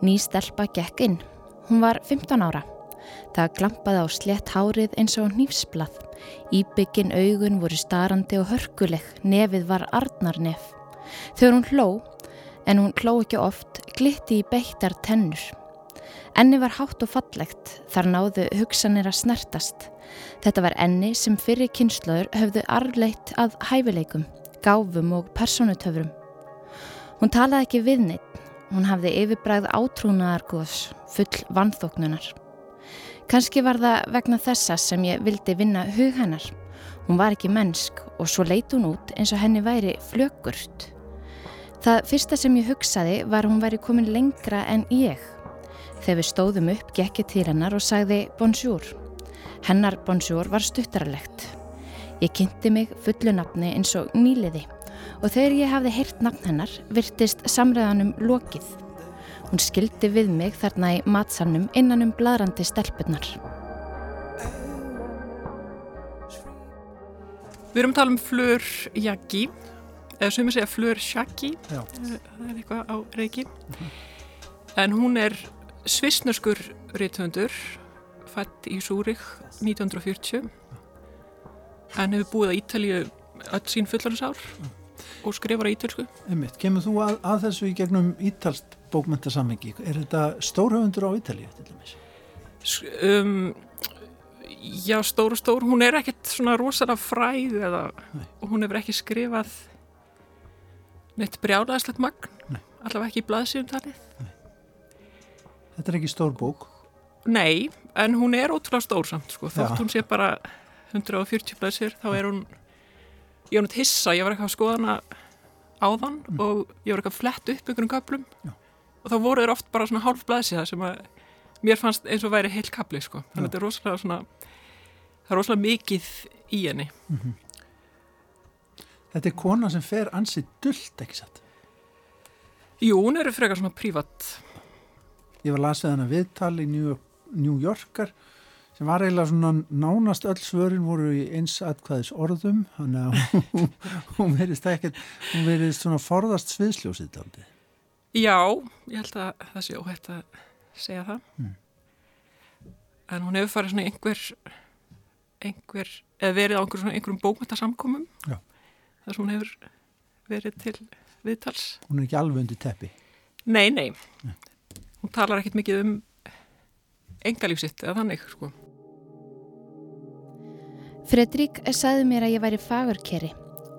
Ný stelpa gekk inn. Hún var 15 ára. Það glampaði á slett hárið eins og nýfsblað. Íbyggin augun voru starandi og hörkuleg, nefið var arnarnef. Þegar hún hló, en hún hló ekki oft, glitti í beittar tennur. Enni var hátt og fallegt, þar náðu hugsanir að snertast. Þetta var enni sem fyrir kynslaður höfðu arleitt að hæfileikum, gáfum og personutöfrum. Hún talaði ekki við neitt, hún hafði yfirbræð átrúnaðargóðs, full vanþóknunar. Kanski var það vegna þessa sem ég vildi vinna hug hennar. Hún var ekki mennsk og svo leit hún út eins og henni væri flöggurt. Það fyrsta sem ég hugsaði var hún væri komin lengra en ég. Þegar við stóðum upp, gekkið til hennar og sagði bonjour. Hennar bonjour var stuttaralegt. Ég kynnti mig fullu nafni eins og nýliði og þegar ég hafði heyrt nafn hennar virtist samræðanum lokið. Hún skildi við mig þarna í matsalnum innan um bladrandi stelpunar. Við erum að tala um Fleur Jaggi, eða sem ég segja Fleur Shaggi, Já. það er eitthvað á reiki. En hún er svisnuskur rithöndur, fætt í Súrik 1940, en hefur búið á Ítalíu öll sín fullarnsár og skrifar á ítalsku. Einmitt, kemur þú að, að þessu í gegnum ítalst bókmyndasammingi? Er þetta stórhöfundur á Ítalíu til dæmis? Um, Já, stór og stór, hún er ekkert svona rosalega fræð eða, og hún hefur ekki skrifað neitt brjálaðislegt magn, Nei. allavega ekki í blaðsíðum talið. Þetta er ekki stór bók. Nei, en hún er ótrúlega stór samt, sko, þótt hún sé bara 140 blaðsíður, þá er hún, ég var nátt hissa, ég var eitthvað að skoða hana áðan og ég var eitthvað að flett upp ykkur um köplum Já. Og þá voru þeir oft bara svona hálf blaðsíða sem að mér fannst eins og væri heil kapli, sko, þannig að þetta er rosalega svona, það er rosalega mikið í henni. Þetta er kona sem fer ansið dullt, ekki satt. Jú, hún er frekar svona prívat. Ég var lasið hana viðtal í New, New Yorker sem var eiginlega svona nánast öll svörin voru í eins atkvæðis orðum þannig að *laughs* hún, verist ekkert hún verist svona forðast sviðsljósið daldið. Já, ég held að það sé óhætt að segja það. Mm. En hún hefur farið svona einhver, einhver, eða verið á einhver svona einhverjum bókmyndasamkomum. Já. Þar sem hún hefur verið til viðtals. Hún er ekki alveg undir teppi. Nei, nei. Hún talar ekkert mikið um engalífsitt eða þannig, sko. Fredrik sagði mér að ég væri fagurkeri.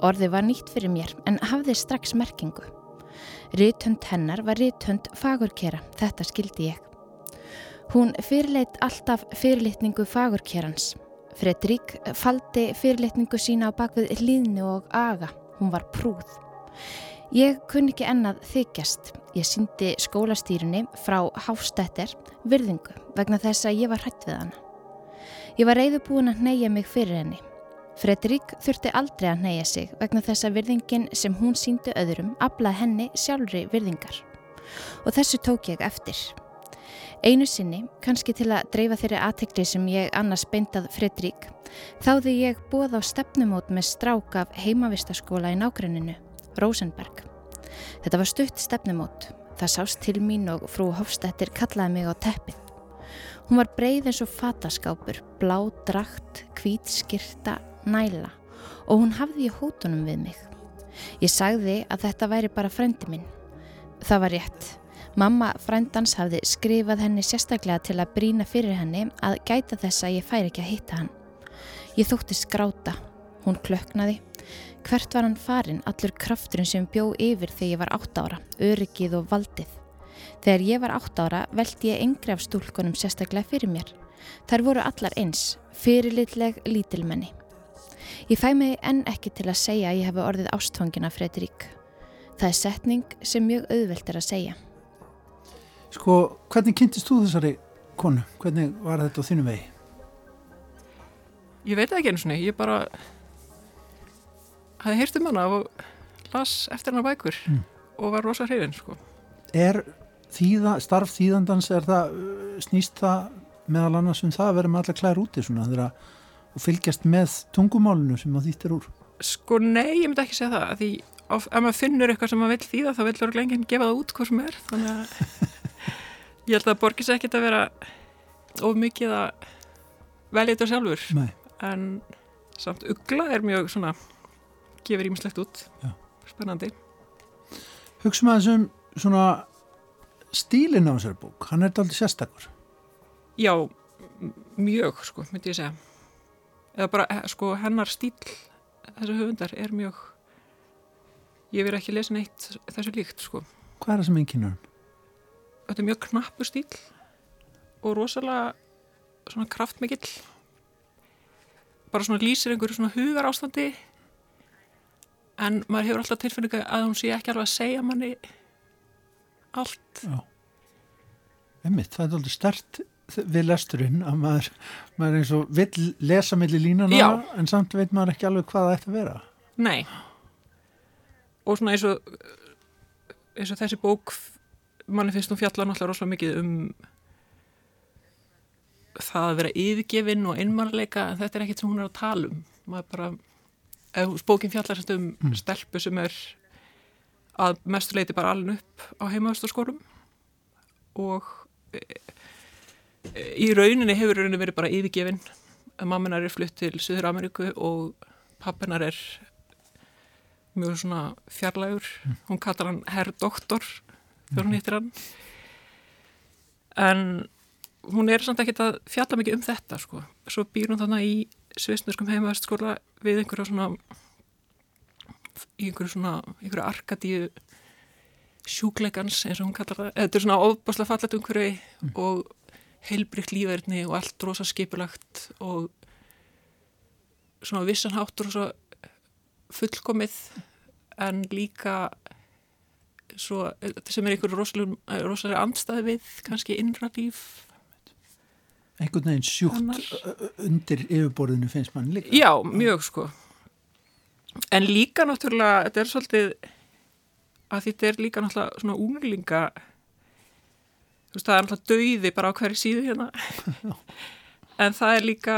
Orði var nýtt fyrir mér en hafði strax merkingu. Rithönd hennar var rithönd fagurkera, þetta skildi ég. Hún fyrirleit alltaf fyrirlitningu fagurkerans. Fredrik faldi fyrirlitningu sína á bakvið hlýðni og aga. Hún var prúð. Ég kunni ekki ennað þykjast. Ég síndi skólastýrunni frá Hástættir virðingu vegna þess að ég var hrætt við hana. Ég var reyðubúin að neyja mig fyrir henni. Fredrik þurfti aldrei að neyja sig vegna þess að virðingin sem hún síndi öðrum aflað henni sjálfri virðingar. Og þessu tók ég eftir. Einu sinni, kannski til að dreifa þeirri aðtekli sem ég annars beintað Fredrik, þáði ég bóð á stefnumót með strák af heimavistaskóla í nágrenninu, Rosenberg. Þetta var stutt stefnumót. Það sást til mín og frú Hofstættir kallaði mig á teppið. Hún var breið eins og fataskápur, blá drakt, hvít skyrta, næla og hún hafði í hótunum við mig. Ég sagði að þetta væri bara frendi minn. Það var rétt. Mamma frendans hafði skrifað henni sérstaklega til að brína fyrir henni að gæta þess að ég færi ekki að hitta hann. Ég þótti skráta. Hún klöknaði. Hvert var hann farin, allur krafturinn sem bjó yfir þegar ég var átt ára, öryggið og valdið. Þegar ég var átt ára veldi ég yngri af stúlkunum sérstaklega fyrir mér. Þær voru allar eins, fyrirlitleg lítilmenni. Ég fæ mig enn ekki til að segja að ég hefi orðið ástfangina Fredrik. Það er setning sem mjög auðvelt er að segja. Sko, hvernig kynntist þú þessari konu? Hvernig var þetta á þínu vegi? Ég veit ekki einu svona, ég bara hafði heyrt um hana og las eftir hana bækur Mm. og var rosa hrifin, sko. Er þýða, starf þýðandans, er það, uh, snýst það meðal annars um það að vera með alla klær úti svona þeirra og fylgjast með tungumálinu sem það þýttir úr? Sko nei, ég myndi ekki segja það, því of, ef maður finnur eitthvað sem maður vill þýða þá vill verður lengið gefa það út hvað sem er, þannig að *laughs* ég held að sér ekkert að vera of mikið að velja þetta sjálfur, Nei. en samt ugla er mjög svona, gefur ímislegt út, Já. spennandi. Hugsa maður um svona stílinn á þessari bók, hann er aldrei sérstakur. Já, mjög, sko, myndi ég segja. Eða bara, eh, sko, hennar stíl þessu höfundar er mjög, ég verið ekki lesa neitt þessu líkt, sko. Hvað er það sem einkennur hann? Þetta er mjög knappur stíl og rosalega svona kraftmikill. Bara svona lýsir einhverju svona hugar ástandi en maður hefur alltaf tilfinningu að hún sé ekki alveg að segja manni allt. Já. Einmitt, það er aldrei stert við lesturinn að maður, maður eins og vill lesa milli línana Já. en samt veit maður ekki alveg hvað það ætti að vera. Nei. Og svona eins og, eins og þessi bók, manni finnst hún fjalla náttúrulega rosalega mikið um það að vera yfirgefin og einmannleika, en þetta er ekkert sem hún er að tala um. Maður bara, ef bókin fjallar um Mm. stelpu sem er að mestu leiti bara alveg upp á heimaðustaskólum og í rauninni hefur rauninni verið bara yfirgefin. Mamminar er flutt til Suður Ameríku og pappinar er mjög svona fjarlægur hún kallar hann herr doktor þegar hún hittir hann en hún er samt ekkert að fjalla mikið um þetta sko. Svo býr hún þannig í svisnuskum heimavestskóla við einhverja svona í einhverju svona, einhverju arkadíu sjúkleikans eins og hún kallar það. Þetta er svona ofbáslega fallet umhverfi mm. og heilbrygt lífverðni og allt rosa skipulagt og svona vissanhátt rosa fullkomið en líka svo, sem er einhverju rosalega andstæði við kannski innra líf. Einhvern veginn sjúkt undir yfirborðinu finnst mann líka. Já, mjög sko. En líka náttúrulega þetta er svolítið að þetta er líka náttúrulega svona unglinga veist það er náttúrulega dauði bara á hverju síðu hérna. *laughs* En það er líka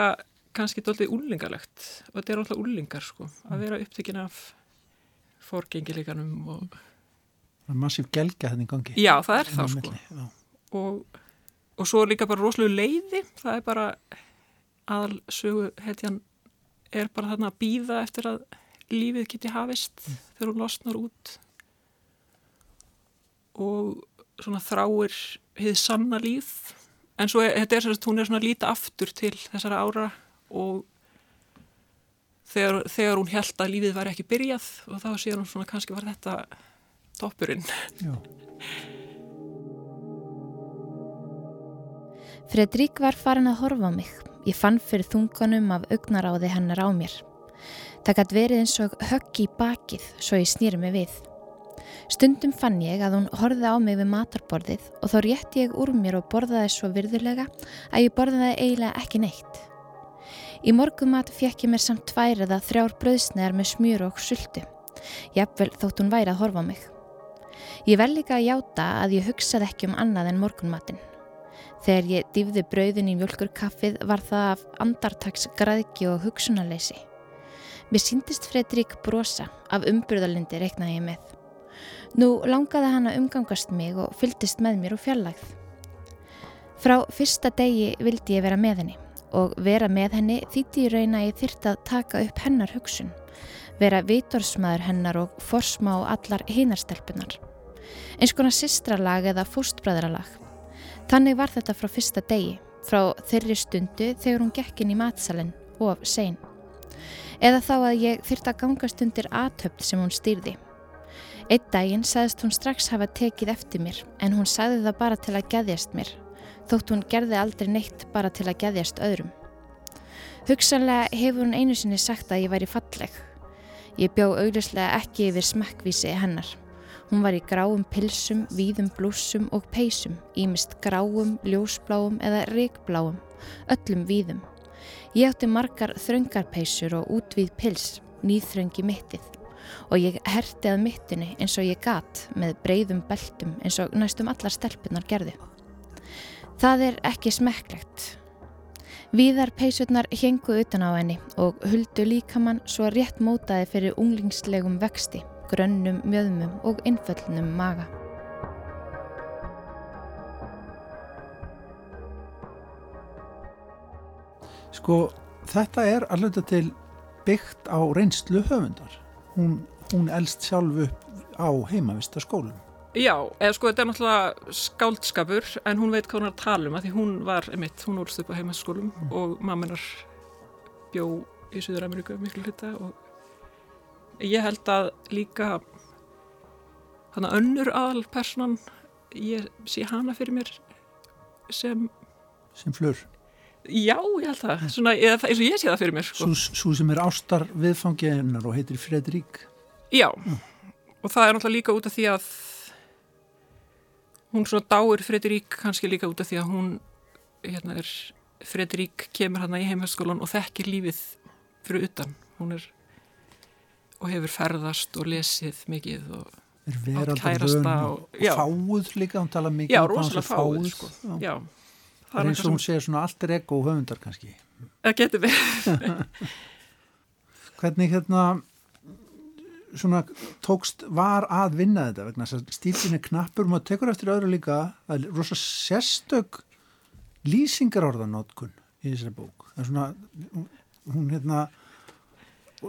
kannski doldið unglingalegt. Og þetta er náttúrulega unglingar sko að vera upptökin af forgengilíkanum og Massíf gelga þenni gangi. Já, það er það sko. og og svo líka bara rosalega leiði. Það er bara aðal sögu hetjan er bara þarna að býða eftir að lífið geti hafist mm. þegar hún losnar út. Og svona þráir hið sanna líf en svo er, þetta er svona, hún er svona að líta aftur til þessara ára og þegar, þegar hún held að lífið var ekki byrjað og þá sér hún svona kannski var þetta toppurinn Já Fredrík var farin að horfa á mig. Ég fann fyrir þunganum af augnaráði hennar á mér. Það gætt verið eins og högg í bakið svo ég snýri mig við. Stundum fann ég að hún horfið á mig við matarborðið og þá rétti ég úr mér og borðaði svo virðulega að ég borðaði eiginlega ekki neitt. Í morgumat fekk ég mér samt tvær eða þrjár bröðsnegar með smjur og sultu. Jafnvel þótt hún væri að horfa á mig. Ég vel líka að játa að ég hugsaði ekki um annað en morgunmatin. Þegar ég dýfði brauðin í mjölkurkaffið var það af andartags græðki og hugsunarleysi. Mér síndist Fredrik brosa af umburðalindi reiknaði ég með. Nú langaði hann að umgangast mig og fyldist með mér og fjarlagð. Frá fyrsta degi vildi ég vera með henni og vera með henni þýtti ég rauna ég þyrta að taka upp hennar hugsun, vera vitorsmaður hennar og forsma á allar hinarstelpunar. Eins konar sistralag eða fóstbræðralag Þannig var þetta frá fyrsta degi, frá þeirri stundu þegar hún gekk inn í matsalinn of sein. Eða þá að ég þyrta að gangast undir aðtöfl sem hún stýrði. Eitt daginn sagðist hún strax hafa tekið eftir mér en hún sagði það bara til að geðjast mér, þótt hún gerði aldrei neitt bara til að geðjast öðrum. Hugsanlega hefur hún einu sinni sagt að ég væri falleg. Ég bjó augljóslega ekki yfir smekkvísi hennar. Hún var í gráum pilsum, víðum blúsum og peysum, ímist gráum, ljósbláum eða ríkbláum, öllum víðum. Ég átti margar þröngarpeysur og útvíð pils, nýþröngi mittið og ég herti að mittinu eins og ég gat með breyðum beltum eins og næstum allar stelpunar gerði. Það er ekki smekklegt. Víðar peysurnar hengu utan á henni og huldu líkamann svo rétt mótaði fyrir unglingslegum vexti grönnum mjöðmum og innföllnum maga. Sko þetta er alveg til byggt á reynslu höfundar. Hún, hún elst sjálf upp á heimavistaskólum. Já, eða sko þetta er náttúrulega skáldskapur en hún veit hvað hún er að tala um að því hún var, emitt, hún úrst upp á heimavistaskólum mm. og mamminar bjó í Suður Ameríku miklu hluta og ég held að líka þannig að önnur aðalpersonan ég sé hana fyrir mér sem sem flur já, ég held það, svona, eins og ég sé það fyrir mér sko. Svo sem er ástar viðfangiðinnar og heitir Fredrík Já, mm. og það er náttúrulega líka út af því að hún svona dáir Fredrík kannski líka út af því að hún hérna er Fredrík kemur hann í heimhæstskólan og þekkir lífið fyrir utan hún er og hefur ferðast og lesið mikið og átt kærasta og, og fáuð líka, hún tala mikið já, um rosalega fáuð, fáuð sko. já. Já, það er eins og hún segir svona allt er ekko og höfundar kannski. Það getur við *laughs* hvernig hérna svona tókst var að vinna þetta? Vegna þess að stílin er knappur maður tekur eftir öðru líka að rosalega sérstök lýsingarorðanótkun í þessari bók. Það er svona hún hérna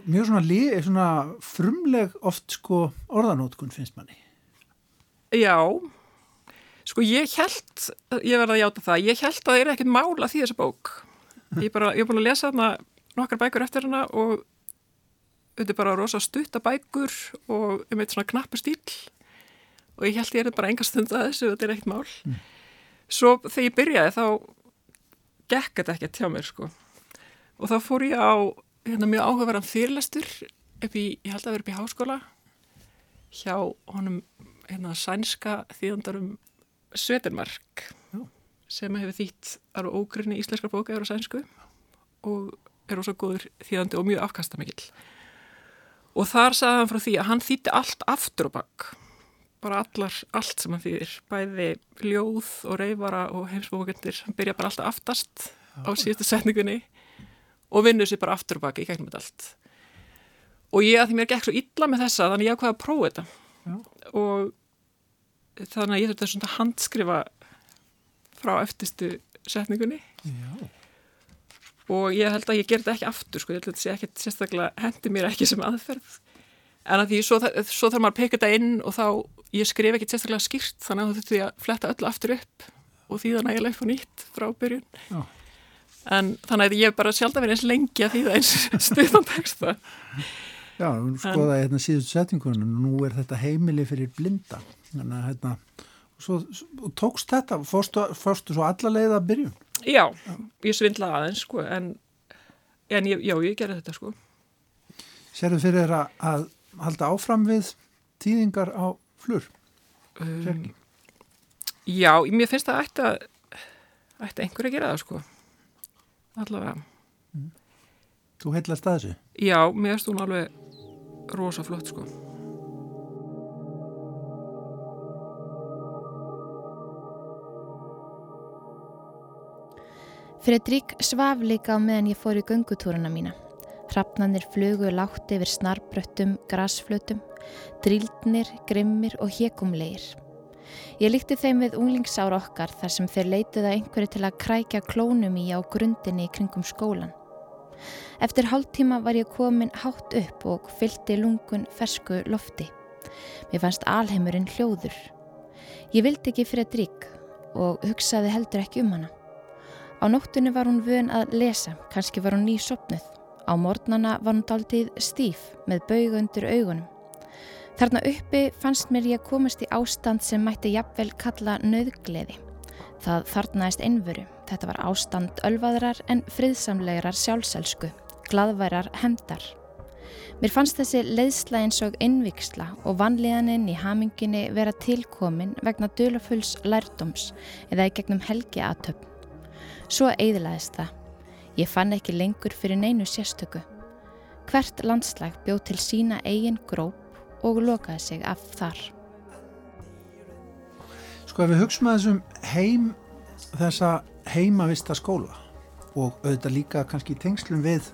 mjög svona, svona frumleg oft sko orðanótkun finnst manni. Já Sko ég held, ég verði að játa það, ég held að það er ekkert mála því þessa bók. Ég, bara, ég er búin að lesa þarna nokkar bækur eftir hana og er bara rosa stutta bækur og um eitt svona knappur stíl og ég held ég er bara enga stund að þessu þetta er ekkert mál. Mm. Svo þegar ég byrjaði þá gekk þetta ekkert hjá mér sko og þá fór ég á hérna, mjög áhugaverðan fyrirlestur upp í, ég held að vera upp í háskóla hjá honum hérna sænska þýðandarum Svetenmark Já. sem hefur þýtt alveg ógrinni íslenskar bókaður á sænsku og er ósað góður þýðandi og mjög afkastamikill og þar sagði hann frá því að hann þýtti allt aftur og bakk bara allar, allt sem hann þýðir bæði ljóð og reyfara og heimsbókendir, hann byrja bara alltaf aftast Já. á síðustu setningunni og vinnur sér bara aftur og bakk í gegnum þetta allt og ég að því mér gekk svo illa með þessa þannig ég ákvaði að prófa þetta Já. og þannig að ég þurfti að handskrifa frá eftirstu setningunni Já. og ég held að ég ger þetta ekki aftur sko, ég held að þetta sé ekki sérstaklega hendi mér ekki sem aðferð en að því svo, svo þarf maður að peka þetta inn og þá ég skrif ekki sérstaklega skýrt þannig að þú þurfti að fletta öllu aftur upp og því þannig að ég leif og nýtt frá byrjun Já. en þannig að ég bara sjálf að vera eins lengi að því það eins *laughs* stuðan texta Já, við skoðaði hérna síðust setningunum nú er þetta heimili fyrir blinda þannig að hérna svo, svo, tókst þetta, fórstu, fórstu svo alla leið að byrjun? Já, ég svindla aðeins sko en, en ég, já, ég gerði þetta sko Serðu fyrir að, að halda áfram við tíðingar á flur? Um, já, mér finnst það ætti að ætti einhver að gera það sko allavega mm. Þú heilast að þessu? Já, mér finnst hún alveg rosa flott sko Fredrik svaf líka á meðan ég fór í göngutúruna mína. Hrafnanir flugu látt yfir snarbröttum, grasflutum, drildnir, grimmir og hekumlegir. Ég líkti þeim við unglingsára okkar þar sem þeir leituða einhverju til að krækja klónum í á grundinni í kringum skólan. Eftir hálftíma var ég komin hátt upp og fylgti lungun fersku lofti. Mér fannst alheimurinn hljóður. Ég vildi ekki Fredrik og hugsaði heldur ekki um hana. Á nóttunni var hún vön að lesa, kannski var hún nýsopnuð. Á mornana var hún daldið stíf með baugundur augunum. Þarna uppi fannst mér ég að komast í ástand sem mætti jafnvel kalla nöðgleði. Það þarnaðist einveru. Þetta var ástand ölvaðrar en friðsamlegarar sjálfselsku, gladværar hemdar. Mér fannst þessi leiðsla eins og innviksla og vanlíðaninn í haminginni vera tilkomin vegna dölafulls lærdoms eða í gegnum helgi aðtöfn. Svo eiðlaðist það. Ég fann ekki lengur fyrir neinu sérstöku. Hvert landslag bjóð til sína eigin gróp og lokaði sig af þar. Sko ef við hugsaum að þessum heim, þessa heimavista skóla og auðvitað líka kannski í tengslum við,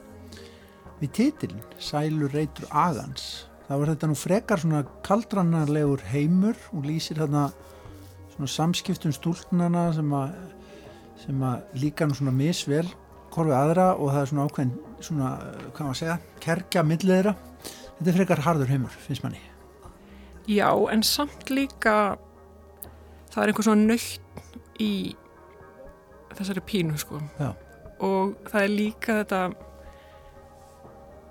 við titilin, Sælur reytur agans, þá er þetta nú frekar svona kaldrannarlegur heimur og lýsir þarna svona samskiptum stúlnana sem að sem að líka nú svona misvel korfið aðra og það er svona ákveðin svona, hvað maður segja, kerkja milliðra, þetta er frekar harður heimur finnst manni. Já, en samt líka það er einhver svona nöytt í þessari pínu sko. Já. og það er líka þetta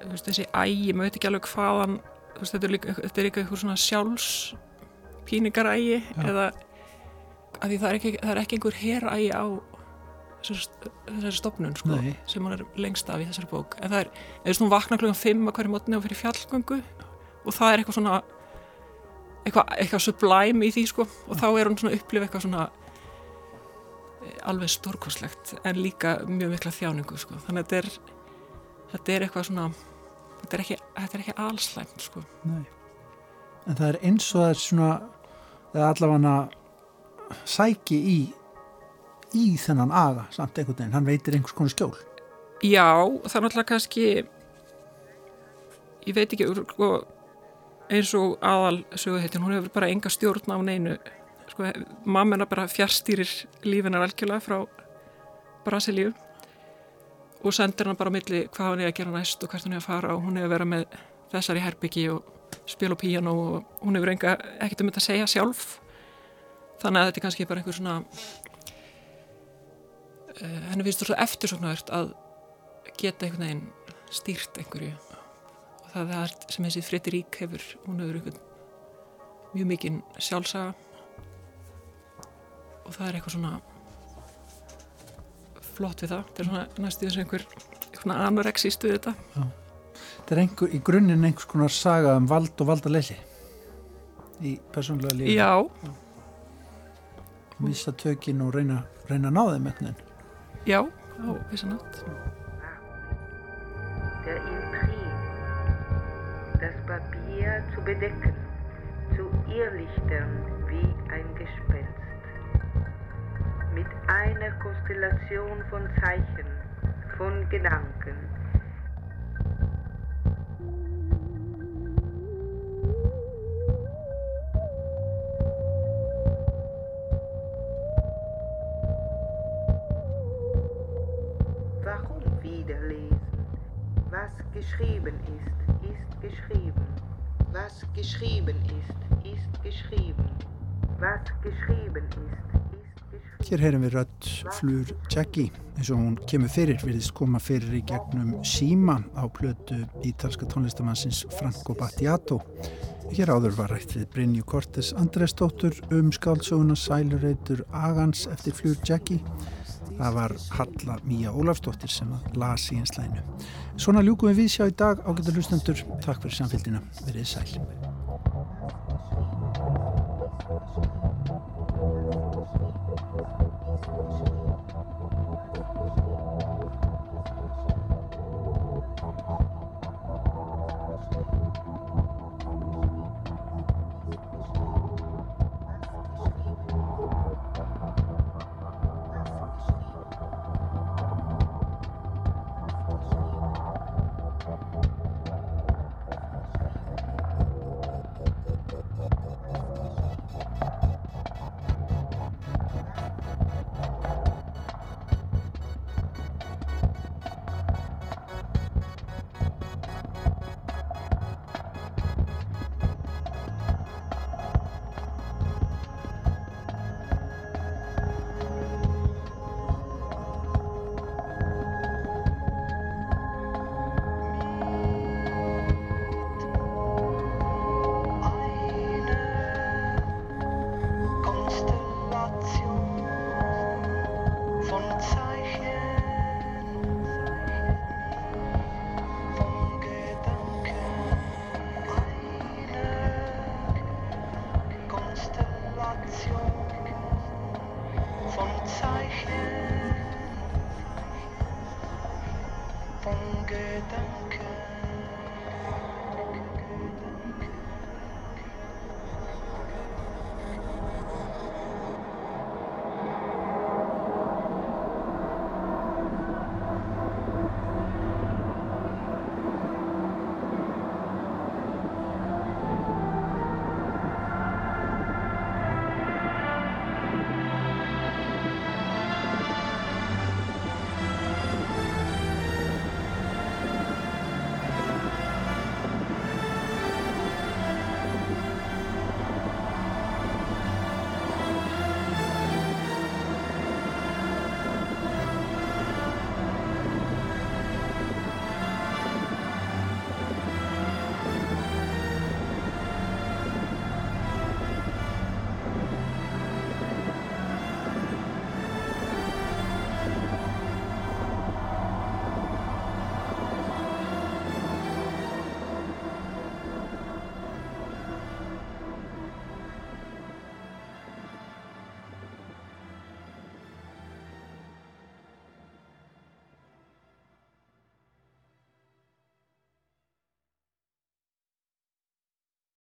veist, þessi ægi, maður veit ekki alveg hvaðan veist, þetta er líka, þetta er líka eitthvað svona sjálfs píningarægi eða að því það er ekki, það er ekki einhver herægi á þessari stopnun sko, sem hún er lengst af í þessari bók. En það er, eða svona vakna klukkan 5 að hverju mótni og fyrir fjallgöngu og það er eitthvað svona eitthvað, eitthvað sublæm í því sko. Og þá er hún svona upplifið eitthvað svona eh, alveg stórkoslegt en líka mjög mikla þjáningu sko. Þannig að þetta er, þetta er eitthvað svona þetta er ekki, þetta er ekki allslæmt sko. Nei. en það er eins og það er svona eða allavega sæki í í þennan aga samt einhvern veginn, hann veitir einhvers konar skjól. Já, það er náttúrulega kannski ég veit ekki sko, eins og aðal söguhettin, hún hefur bara enga stjórn á neinu. Sko, mammina bara fjárstýrir lífinar algjörlega frá Brasilíu og sendir hann bara á milli hvað hann er að gera næst og hvert hann er að fara og hún hefur verið með þessari herbyggi og spil og píjan og hún hefur enga ekkert um þetta að segja sjálf. Þannig að þetta er kannski bara einhver svona uh, henni finnst þú svo eftirsoknavert að geta einhvern veginn stýrt einhverju það er sem þessi Frederík hefur hún hefur einhvern mjög mikinn sjálfsaga. Og það er eitthvað svona flott við það. Þetta er svona næstu þess að einhver svona anorexistu við þetta. Já. Þetta er einhver, í grunninn einhvers konar saga um vald og valdalessi í persónlega lífi Já, Missa tökin og reyna, reyna að ná þeim veginn. Já, á vissan bedecken, zu irrlichtern wie ein Gespenst. Mit einer Konstellation von Zeichen, von Gedanken. Warum wieder lesen? Was geschrieben ist, ist geschrieben. Was geschrieben ist, ist geschrieben. Was geschrieben ist, ist geschrieben. Hér heyrum við rödd Flur Jackie eins og hún kemur fyrir, virðist koma fyrir í gegnum síma á plötu ítalska tónlistamannsins Franco Battiato. Hér áður var rætt við Brynju Kortes Andresdóttur um skálsöguna Sælureitur Agans eftir Flur Jackie. Það var Halla Míja Ólafsdóttir sem að las í einslæginu. Svona ljúkum við við sjá í dag ágættar hlustendur. Takk fyrir samfélgina. Verið sæl. lost.